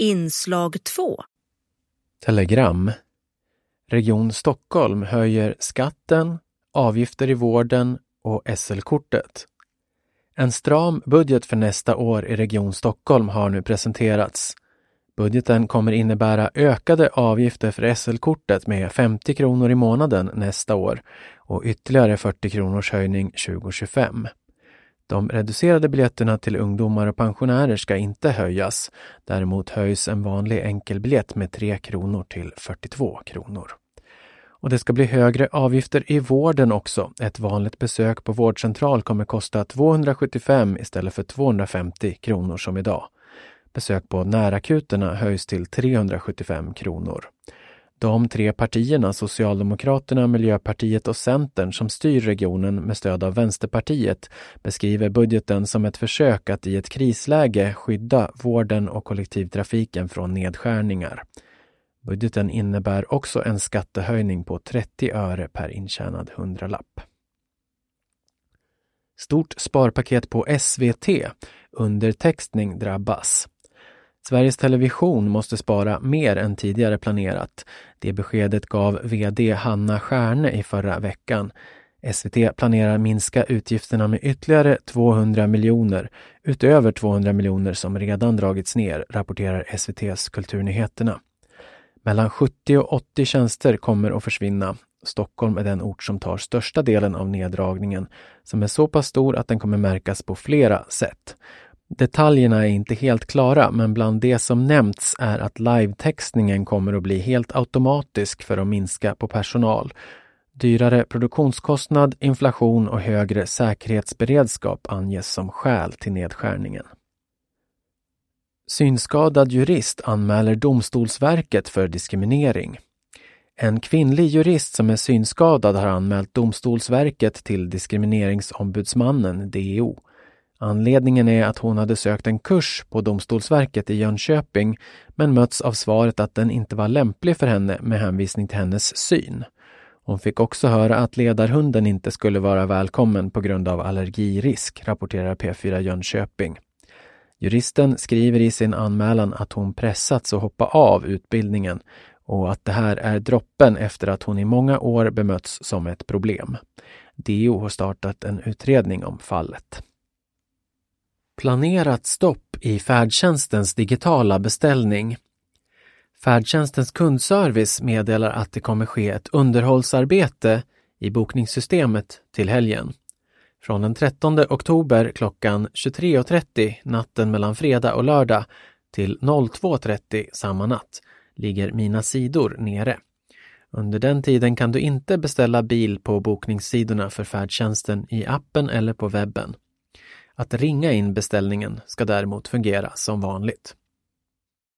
Inslag 2 Telegram Region Stockholm höjer skatten, avgifter i vården och SL-kortet. En stram budget för nästa år i Region Stockholm har nu presenterats. Budgeten kommer innebära ökade avgifter för SL-kortet med 50 kronor i månaden nästa år och ytterligare 40 kronors höjning 2025. De reducerade biljetterna till ungdomar och pensionärer ska inte höjas. Däremot höjs en vanlig enkelbiljett med 3 kronor till 42 kronor. Och det ska bli högre avgifter i vården också. Ett vanligt besök på vårdcentral kommer kosta 275 istället för 250 kronor som idag. Besök på närakuterna höjs till 375 kronor. De tre partierna, Socialdemokraterna, Miljöpartiet och Centern, som styr regionen med stöd av Vänsterpartiet, beskriver budgeten som ett försök att i ett krisläge skydda vården och kollektivtrafiken från nedskärningar. Budgeten innebär också en skattehöjning på 30 öre per intjänad hundralapp. Stort sparpaket på SVT. Undertextning drabbas. Sveriges Television måste spara mer än tidigare planerat. Det beskedet gav VD Hanna Stjärne i förra veckan. SVT planerar minska utgifterna med ytterligare 200 miljoner utöver 200 miljoner som redan dragits ner, rapporterar SVTs Kulturnyheterna. Mellan 70 och 80 tjänster kommer att försvinna. Stockholm är den ort som tar största delen av neddragningen, som är så pass stor att den kommer märkas på flera sätt. Detaljerna är inte helt klara, men bland det som nämnts är att live-textningen kommer att bli helt automatisk för att minska på personal. Dyrare produktionskostnad, inflation och högre säkerhetsberedskap anges som skäl till nedskärningen. Synskadad jurist anmäler Domstolsverket för diskriminering. En kvinnlig jurist som är synskadad har anmält Domstolsverket till Diskrimineringsombudsmannen, DO. Anledningen är att hon hade sökt en kurs på Domstolsverket i Jönköping men möts av svaret att den inte var lämplig för henne med hänvisning till hennes syn. Hon fick också höra att ledarhunden inte skulle vara välkommen på grund av allergirisk, rapporterar P4 Jönköping. Juristen skriver i sin anmälan att hon pressats att hoppa av utbildningen och att det här är droppen efter att hon i många år bemötts som ett problem. DO har startat en utredning om fallet. Planerat stopp i färdtjänstens digitala beställning. Färdtjänstens kundservice meddelar att det kommer ske ett underhållsarbete i bokningssystemet till helgen. Från den 13 oktober klockan 23.30 natten mellan fredag och lördag till 02.30 samma natt ligger Mina sidor nere. Under den tiden kan du inte beställa bil på bokningssidorna för färdtjänsten i appen eller på webben. Att ringa in beställningen ska däremot fungera som vanligt.